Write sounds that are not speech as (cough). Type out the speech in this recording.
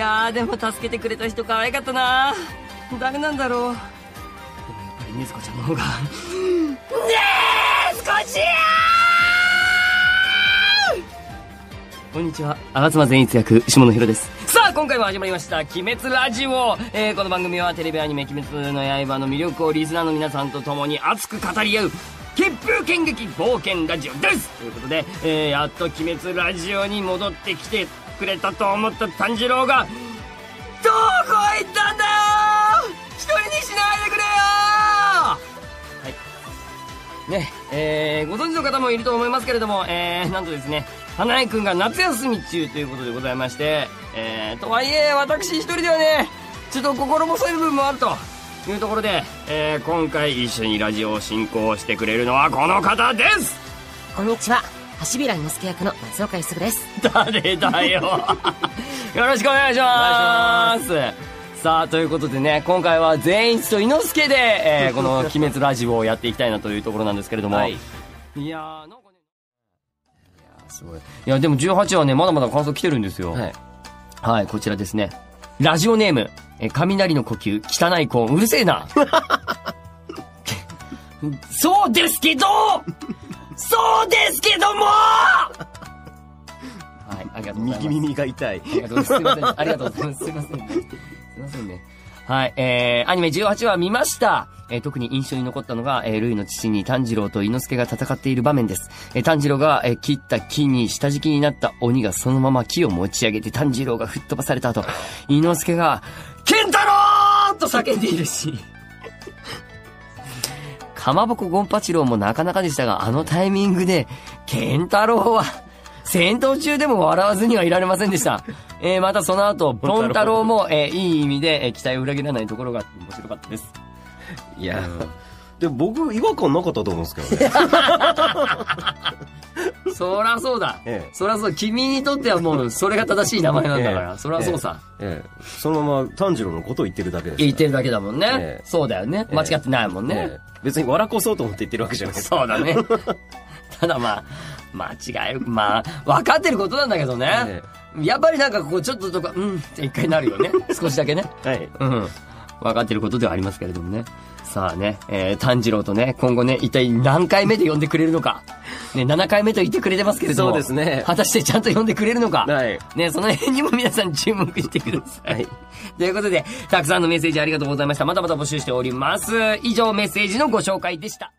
やーでも助けてくれた人可愛かったな。誰なんだろう。でもやっぱりねずこちゃんの方が。ねずこちゃん。こんにちは。吾妻善逸役下野紘です。さあ今回も始まりました「鬼滅ラジオ」えーこの番組はテレビアニメ「鬼滅の刃」の魅力をリスナーの皆さんと共に熱く語り合う血風剣劇冒険ラジオです。ということで、えーやっと鬼滅ラジオに戻ってきてくれたと思った炭治郎がどこ行ったんだよ！一人にしないでくれよ！はい。ねえーご存知の方もいると思いますけれども、えーなんとですね花江くんが夏休み中ということでございまして、えーとはいえ私一人ではねちょっと心細い部分もあるというところで、えー今回一緒にラジオを進行してくれるのはこの方です！こんにちは。橋平之助役の松岡すぐです。誰だよ (laughs) よろしくお願いしますさあということでね今回は善一と猪之助で、えー (laughs) この「鬼滅ラジオ」をやっていきたいなというところなんですけれども、はいいやーなんかねいやーすごいいやでも18はねまだまだ感想来てるんですよはい。はい、こちらですね。ラジオネーム、えー雷の呼吸、汚いコーン、うるせえな。(laughs) そうですけどそうですけども (laughs) はい、ありがとうございます。右耳が痛い。ありがとうございます。すいません。ありがとうございます。すいませんね。すいませんね。はい、えー、アニメ18話見ました。えー特に印象に残ったのが、えー、ルイの父に炭治郎と伊之助が戦っている場面です。えー炭治郎が、えー切った木に下敷きになった鬼がそのまま木を持ち上げて炭治郎が吹っ飛ばされた後、伊之助が、ケンタロウと叫んでいるし。かまぼこゴンパチロウもなかなかでしたが、あのタイミングで、ケンタロウは、(laughs) 戦闘中でも笑わずにはいられませんでした。(laughs) えーまたその後、ポン太郎も、えーいい意味で、えー期待を裏切らないところが面白かったです。いや、でも僕、違和感なかったと思うんですけどね。(laughs) そらそうだ。ええそらそう。君にとってはもう、それが正しい名前なんだから。ええそらそうさ。ええ。そのまま炭治郎のことを言ってるだけです。言ってるだけだもんね。ええそうだよね。ええ間違ってないもんね。ええ別に笑こそうと思って言ってるわけじゃない。そうだね。(laughs) ただまあ、間違える。まあ、分かってることなんだけどね。えやっぱりなんかこう、ちょっととか、うんって一回なるよね。(laughs) 少しだけね。はい。うん。分かってることではありますけれどもね。さあね、えー、炭治郎とね、今後ね、一体何回目で呼んでくれるのか。ね、7回目と言ってくれてますけれども。そうですね果たしてちゃんと呼んでくれるのか。はい。ね、その辺にも皆さん注目してください。はい (laughs) ということで、たくさんのメッセージありがとうございました。またまた募集しております。以上、メッセージのご紹介でした。